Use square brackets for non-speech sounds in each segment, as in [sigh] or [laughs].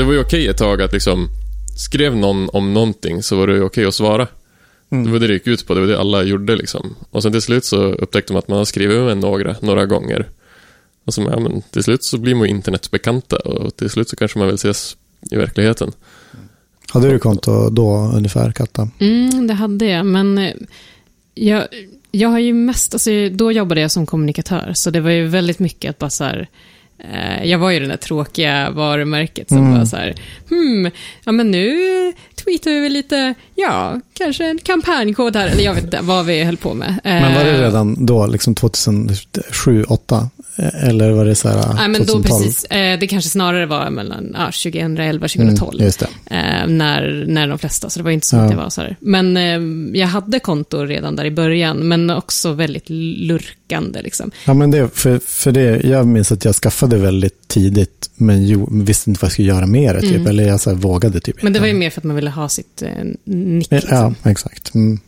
det var ju okej ett tag att liksom, skrev någon om någonting så var det ju okej att svara. Mm. Det var det det gick ut på, det var det alla gjorde liksom. Och sen till slut så upptäckte man att man har skrivit med några, några gånger. Och så, ja, men till slut så blir man ju internetbekanta och till slut så kanske man vill ses i verkligheten. Hade du konto då ungefär, Katta? Mm, det hade jag, men eh, jag, jag har ju mest, alltså, då jobbade jag som kommunikatör, så det var ju väldigt mycket att bara så här, jag var ju det där tråkiga varumärket som Mm. var så här, hmm, ja men nu tweetar vi lite, ja, kanske en kampanjkod här, eller jag vet inte vad vi höll på med. Men var det Eh, redan då, liksom 2007, 2008? Eller var det så här Nej, men då 2012? precis, eh, det kanske snarare var mellan ja, 2011 och 2012. Mm, eh, när, när de flesta, så det var inte så Ja. att det var så här. Men eh, jag hade konto redan där i början, men också väldigt lurkande liksom. Ja, men det, för, för det, jag minns att jag skaffade väldigt tidigt, men jo, visste inte vad jag skulle göra med det, typ. Mm. Eller jag så här, vågade typ Men det var ju mer för att man ville ha sitt eh, nick. Liksom. Ja, exakt. Mm.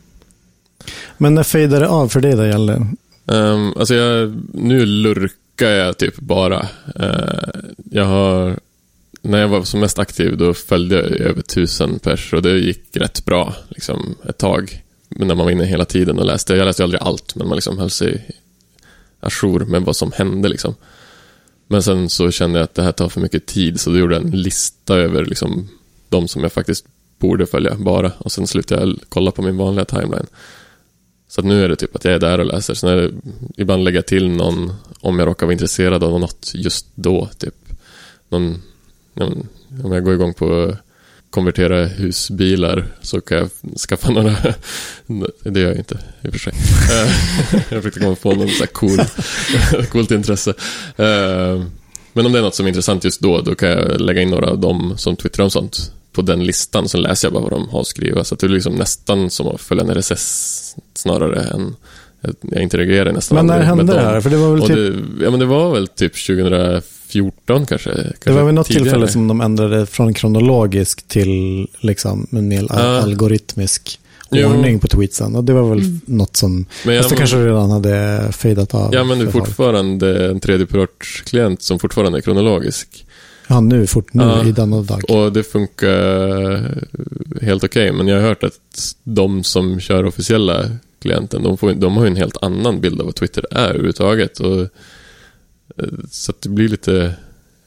Men när fejdade det av för dig då, Jalle? Um, alltså jag, nu lurkar jag typ bara. Uh, jag har, när jag var som mest aktiv då följde jag över tusen pers och det gick rätt bra liksom ett tag. Men när man var inne hela tiden och läste. Jag läste ju aldrig allt, men man liksom höll sig ajour med vad som hände liksom. Men sen så kände jag att det här tar för mycket tid så då gjorde jag en lista över liksom de som jag faktiskt borde följa bara. Och sen slutade jag kolla på min vanliga timeline. Så att nu är det typ att jag är där och läser. Sen är det, ibland lägger jag till någon om jag råkar vara intresserad av något just då. Typ någon, om jag går igång på konvertera husbilar så kan jag skaffa några. [laughs] Det gör jag inte i och för sig. Eh, [laughs] jag försökte komma på något så här cool, [laughs] coolt intresse. Eh, men om det är något som är intressant just då, då kan jag lägga in några av dem som twittrar om sånt på den listan. Så läser jag bara vad de har skrivit. Så att det är liksom nästan som att följa en RSS snarare än jag interagerar nästan Men när hände med det dem. här? För det var väl Och typ, det, ja, men det var väl typ 2014 kanske. kanske det var väl något tidigare. tillfälle som de ändrade från kronologisk till liksom en mer Ja. algoritmisk Jo. ordning på tweetsen. Och det var väl Mm. något som, Men fast det jag, kanske redan hade fejdat av. ja, men det är fortfarande en tredjepartsklient som fortfarande är kronologisk. Ja, nu, fort, nu Ja. i denna dag. Och det funkar helt okej. men jag har hört att de som kör officiella klienten, de, får, de har ju en helt annan bild av vad Twitter är överhuvudtaget. Och, eh, så att det blir lite...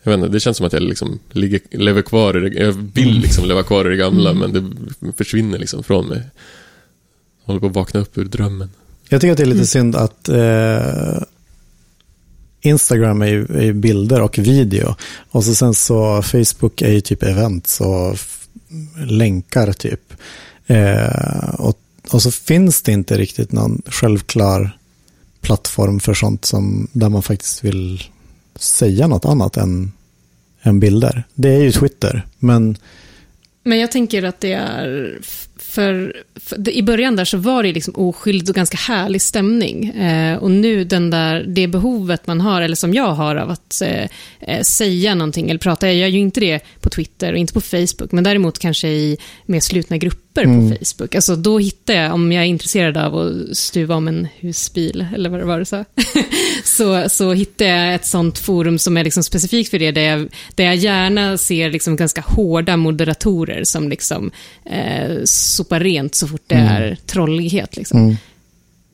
Jag vet inte, det känns som att jag liksom ligger, lever kvar i det, Jag vill Mm. liksom leva kvar i det gamla, Mm. men det försvinner liksom från mig. Jag håller på att vakna upp ur drömmen. Jag tycker att det är lite Mm. synd att eh, Instagram är ju, är ju bilder och video. Och så sen så Facebook är ju typ events och länkar typ. Eh, och, och så finns det inte riktigt någon självklar plattform för sånt som där man faktiskt vill säga något annat än, än bilder. Det är ju Twitter, men Men jag tänker att det är, för, för i början där så var det liksom oskyldigt och ganska härlig stämning. Eh, och nu den där, det behovet man har, eller som jag har av att eh, eh, säga någonting eller prata, jag gör ju inte det på Twitter och inte på Facebook, men däremot kanske i mer slutna grupper Mm. på Facebook. Alltså då hittar jag, om jag är intresserad av att stuva om en husbil, eller vad det var du sa, [laughs] så, så hittar jag ett sånt forum som är liksom specifikt för det, där jag, där jag gärna ser liksom ganska hårda moderatorer som liksom eh, sopar rent så fort det Mm. är trollighet. Liksom. mm,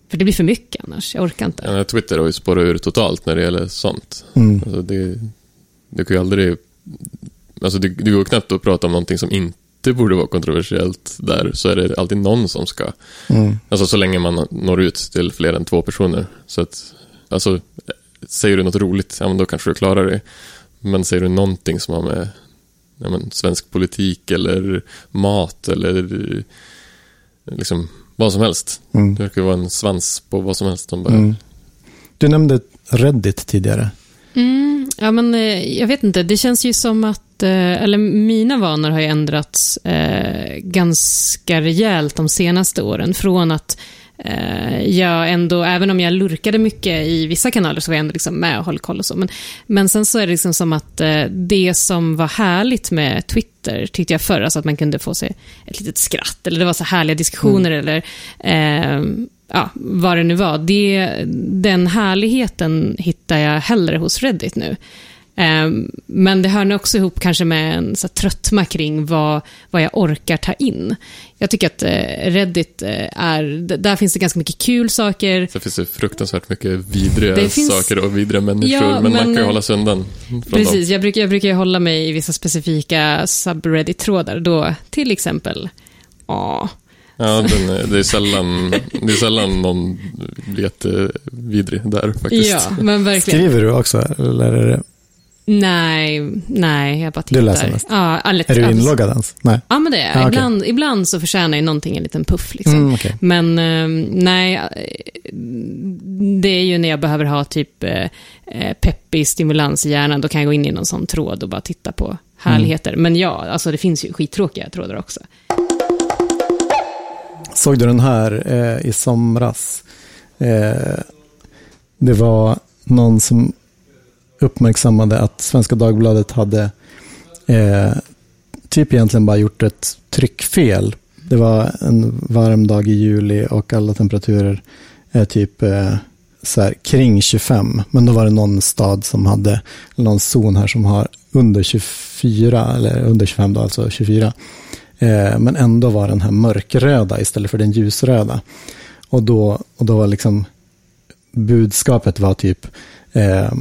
För det blir för mycket annars, jag orkar inte. Ja, Twitter har ju spårat ur totalt när det gäller sånt. mm, Alltså det, du kan ju aldrig... Alltså det, det går knappt att prata om någonting som inte borde vara kontroversiellt där, så är det alltid någon som ska... mm, Alltså så länge man når ut till fler än två personer. Så att, alltså, säger du något roligt, ja men då kanske du klarar det. Men säger du någonting som har med ja, men, svensk politik eller mat eller liksom vad som helst. mm, Det verkar vara en svans på vad som helst. De bara, mm. Du nämnde Reddit tidigare. Mm, ja, men eh, jag vet inte. Det känns ju som att, eh, eller mina vanor har ju ändrats eh, ganska rejält de senaste åren. Från att eh, jag ändå, även om jag lurkade mycket i vissa kanaler, så var jag ändå liksom med och höll koll och så. Men, men sen så är det liksom som att eh, det som var härligt med Twitter, tyckte jag förr, alltså att man kunde få sig ett litet skratt, eller det var så härliga diskussioner, eller eh, ja, vad det nu var. Det, den härligheten hittar jag hellre hos Reddit nu. Ehm, men det hör nog också ihop kanske med en så här, tröttma kring vad, vad jag orkar ta in. Jag tycker att eh, Reddit eh, är, där finns det ganska mycket kul saker. Så finns det fruktansvärt mycket vidriga Det finns- saker och vidriga människor, Ja, men, man men- kan ju hålla sig undan Precis, dem. jag brukar, jag brukar ju hålla mig i vissa specifika subreddit-trådar. Då, till exempel, ja, Ja, den är, det, är sällan, det är sällan någon blir jättevidrig där faktiskt. ja, men verkligen. Skriver du också? Eller är, det, Nej, nej, jag bara tittar. Du läser mest? Ja, alla- är du inloggad ens? Nej. Ja, men det är. Ah, okej. ibland, ibland så förtjänar ju någonting en liten puff. Liksom. Mm, okej. Men eh, nej, eh, det är ju när jag behöver ha typ eh, eh, peppig stimulans i hjärnan, då kan jag gå in i någon sån tråd och bara titta på härligheter. Men ja, alltså det finns ju skittråkiga trådar också. Såg du den här eh, i somras? Eh, det var någon som uppmärksammade att Svenska Dagbladet hade eh, typ egentligen bara gjort ett tryckfel. Det var en varm dag i juli och alla temperaturer är typ eh, så här, kring 25. Men då var det någon stad som hade, någon zon här som har under 24, eller under 25 då, alltså 24. Eh, men ändå var den här mörkröda istället för den ljusröda. Och då, och då var liksom budskapet var typ eh,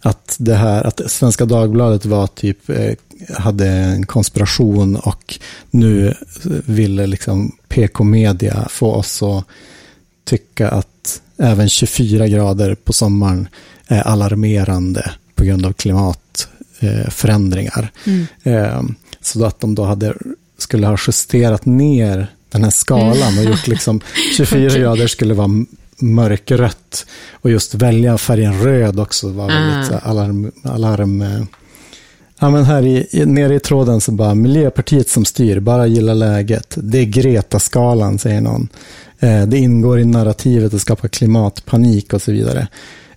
att det här, att Svenska Dagbladet var typ, eh, hade en konspiration och nu ville liksom PK-media få oss att tycka att även 24 grader på sommaren är alarmerande på grund av klimatförändringar. Eh, så att de då hade, skulle ha justerat ner den här skalan och gjort [laughs] liksom 24 Okej. grader skulle vara mörkrött. Och just välja färgen röd också var Ah. väldigt här alarm. alarm eh. ja, men här i, i, nere i tråden så bara Miljöpartiet som styr, bara gilla läget. Det är Greta-skalan, säger någon. Eh, det ingår i narrativet att skapa klimatpanik och så vidare.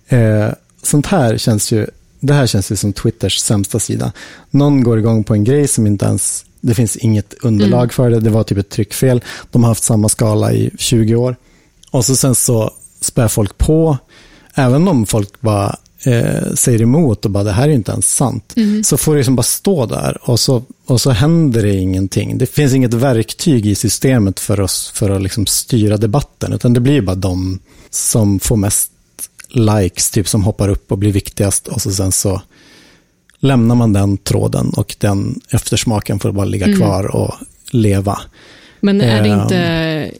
Eh, sånt här känns ju, det här känns ju som Twitters sämsta sida. Någon går igång på en grej som inte ens, det finns inget underlag Mm. för det, det var typ ett tryckfel. De har haft samma skala i 20 år. Och så sen så spär folk på, även om folk bara eh, säger emot och bara det här är inte ens sant. Så får det liksom bara stå där och så, och så händer det ingenting. Det finns inget verktyg i systemet för, oss, för att liksom styra debatten, utan det blir bara de som får mest likes, typ som hoppar upp och blir viktigast och så sen så lämnar man den tråden och den eftersmaken får bara ligga kvar och leva. Men är det Ehm. inte...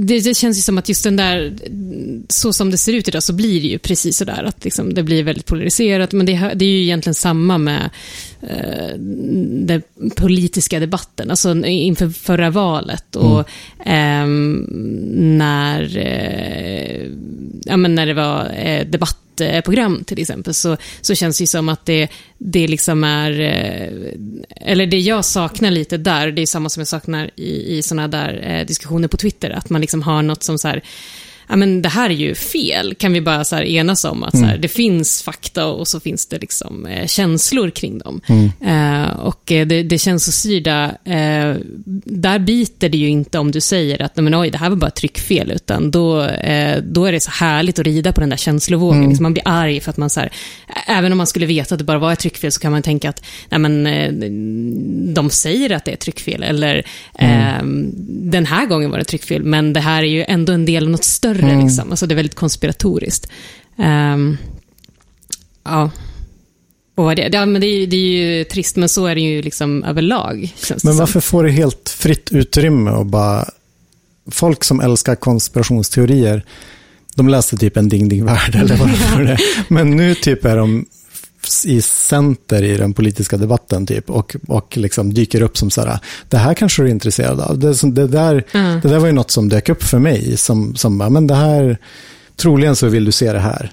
Det, det känns ju som att just den där, så som det ser ut idag, så blir det ju precis sådär. Att liksom det blir väldigt polariserat. Men det, är- det är ju egentligen samma med eh, den politiska debatten. Alltså inför förra valet och ehm, när, eh, ja, men när det var eh, program till exempel, så, så känns det ju som att det, det liksom är, eh, eller det jag saknar lite där, det är samma som jag saknar i, i sådana där eh, diskussioner på Twitter, att man liksom har något som så här, ja men det här är ju fel, kan vi bara så här enas om att så här, det finns fakta och så finns det liksom eh, känslor kring dem. Eh, och eh, det, det känslostyrda, eh, där biter det ju inte om du säger att, "Nej, men oj, det här var bara tryckfel, utan då, eh, då är det så härligt att rida på den där känslovågen. Liksom man blir arg för att man så här, även om man skulle veta att det bara var ett tryckfel, så kan man tänka att, nej men, eh, de säger att det är tryckfel, eller eh, den här gången var det tryckfel, men det här är ju ändå en del av något större, liksom. Alltså det är väldigt konspiratoriskt. Ehm, ja. Och det, ja, men det, är, det är ju trist, men så är det ju liksom överlag. Det Men varför får det helt fritt utrymme och bara... Folk som älskar konspirationsteorier, de läste typ en Ding Ding Värld eller [laughs] vad det det. Men nu typ är de i center i den politiska debatten typ och, och liksom dyker upp som så här, det här kanske du är intresserad av. Det, det, där, Mm. det där var ju något som dök upp för mig som, som men det här, troligen så vill du se det här.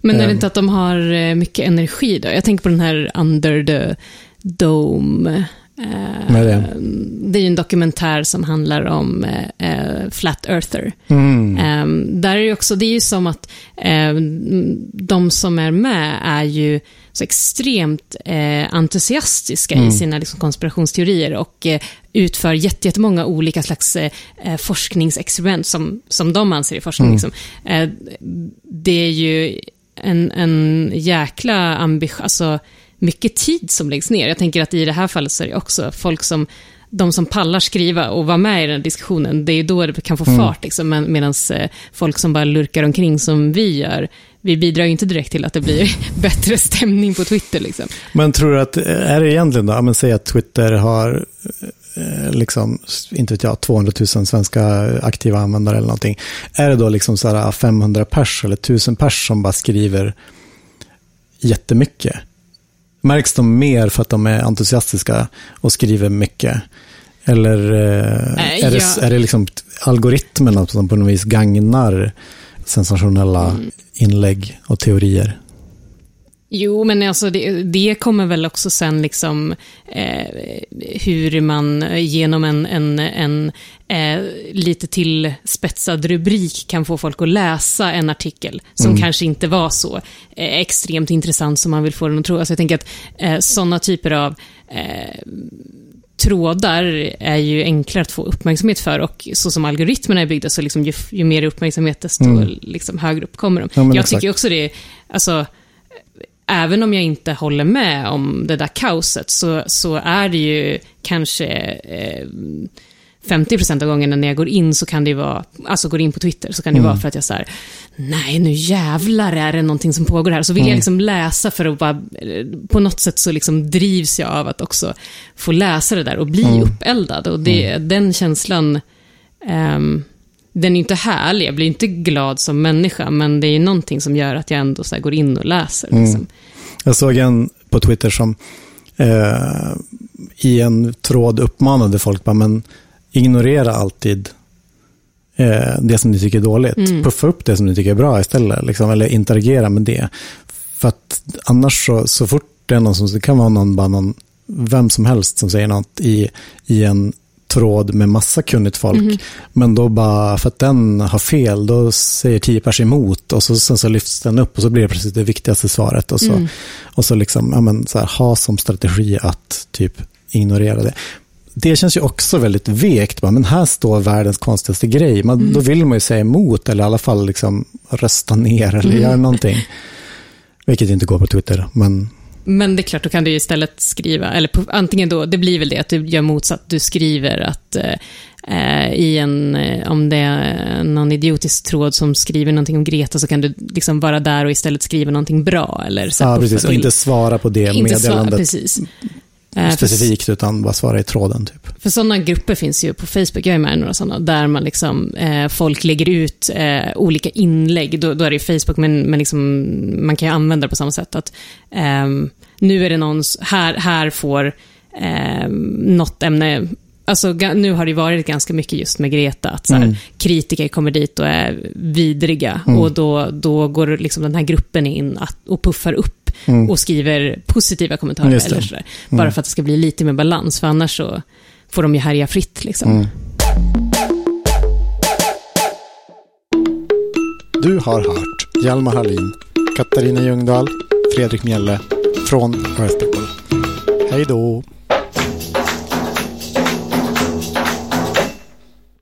Men är det Ehm. inte att de har eh, mycket energi då? Jag tänker på den här Under the Dome. Eh, är det? det är ju en dokumentär som handlar om eh, eh, Flat Earther. Mm. Eh, där är det, också, det är ju som att eh, de som är med är ju så extremt eh, entusiastiska i sina liksom, konspirationsteorier och eh, utför jätte- jättemånga olika slags eh, eh, forskningsexperiment som, som de anser är forskning. Liksom. Eh, det är ju en, en jäkla ambition, alltså mycket tid som läggs ner. Jag tänker att i det här fallet så är det också folk som de som pallar skriva och vara med i den diskussionen, det är då det kan få mm. fart. Liksom, med, Medan eh, folk som bara lurkar omkring som vi gör, vi bidrar ju inte direkt till att det blir [laughs] bättre stämning på Twitter. Liksom. Men tror du att, är det egentligen då, men säg att Twitter har eh, liksom, inte vet jag, 200 000 svenska aktiva användare eller någonting. Är det då liksom så här 500 pers eller 1000 pers som bara skriver jättemycket? Märks de mer för att de är entusiastiska och skriver mycket? Eller äh, är, det, är det liksom algoritmerna som på något vis gagnar sensationella mm. inlägg och teorier? Jo, men alltså det, det, kommer väl också sen liksom eh, hur man genom en, en, en eh, lite tillspetsad rubrik kan få folk att läsa en artikel som mm. kanske inte var så eh, extremt intressant som man vill få den att tro. Alltså jag tänker att eh, sådana typer av eh, trådar är ju enklare att få uppmärksamhet för och så som algoritmerna är byggda så liksom ju, ju mer uppmärksamhet desto mm. liksom högre upp kommer de. Ja, jag exakt. tycker också det, alltså även om jag inte håller med om det där kaoset, så, så är det ju kanske eh, 50% av gångerna när jag går in så kan det vara, alltså går in på Twitter, så kan det mm. vara för att jag så nej nu jävlar är det någonting som pågår här. Så vill mm. jag liksom läsa för att bara, på något sätt så liksom drivs jag av att också få läsa det där och bli mm. uppeldad. Och det, mm. den känslan, um, den är inte härlig, jag blir inte glad som människa, men det är någonting som gör att jag ändå så går in och läser. Mm. Liksom. Jag såg en på Twitter som eh, i en tråd uppmanade folk, bara, men ignorera alltid eh, det som ni tycker är dåligt. Mm. Puffa upp det som ni tycker är bra istället, liksom, eller interagera med det. För att annars så, så fort det är någon som, det kan vara någon, bara någon, vem som helst som säger något i, i en tråd med massa kunnigt folk. Mm. Men då bara, för att den har fel, då säger tio pers emot och så, sen så lyfts den upp och så blir det precis det viktigaste svaret. Och så, mm. och så liksom, ja men så här, ha som strategi att typ ignorera det. Det känns ju också väldigt vekt, men här står världens konstigaste grej. Man, mm. Då vill man ju säga emot eller i alla fall liksom rösta ner eller mm. göra någonting. Vilket inte går på Twitter, men men det är klart, då kan du istället skriva, eller på, antingen då, det blir väl det att du gör motsatt, du skriver att eh, i en, eh, om det är någon idiotisk tråd som skriver någonting om Greta så kan du liksom vara där och istället skriva någonting bra. Eller så ja, precis, och inte svara på det meddelandet. Precis. Eh, specifikt, utan bara svara i tråden. Typ. För sådana grupper finns ju på Facebook, jag är med i några sådana, där man liksom, eh, folk lägger ut eh, olika inlägg. Då, då, är det Facebook, men, men liksom, man kan ju använda det på samma sätt. att eh, Nu är det någons, här, här får eh, något ämne Alltså, nu har det varit ganska mycket just med Greta, att så här, mm. kritiker kommer dit och är vidriga. Mm. Och då, då går liksom den här gruppen in att, och puffar upp mm. och skriver positiva kommentarer. Eller så där, bara mm. för att det ska bli lite mer balans, för annars så får de ju härja fritt. Liksom. Mm. Du har hört Hjalmar Hallin, Katarina Ljungdahl, Fredrik Mjelle från Earth People. Hej då!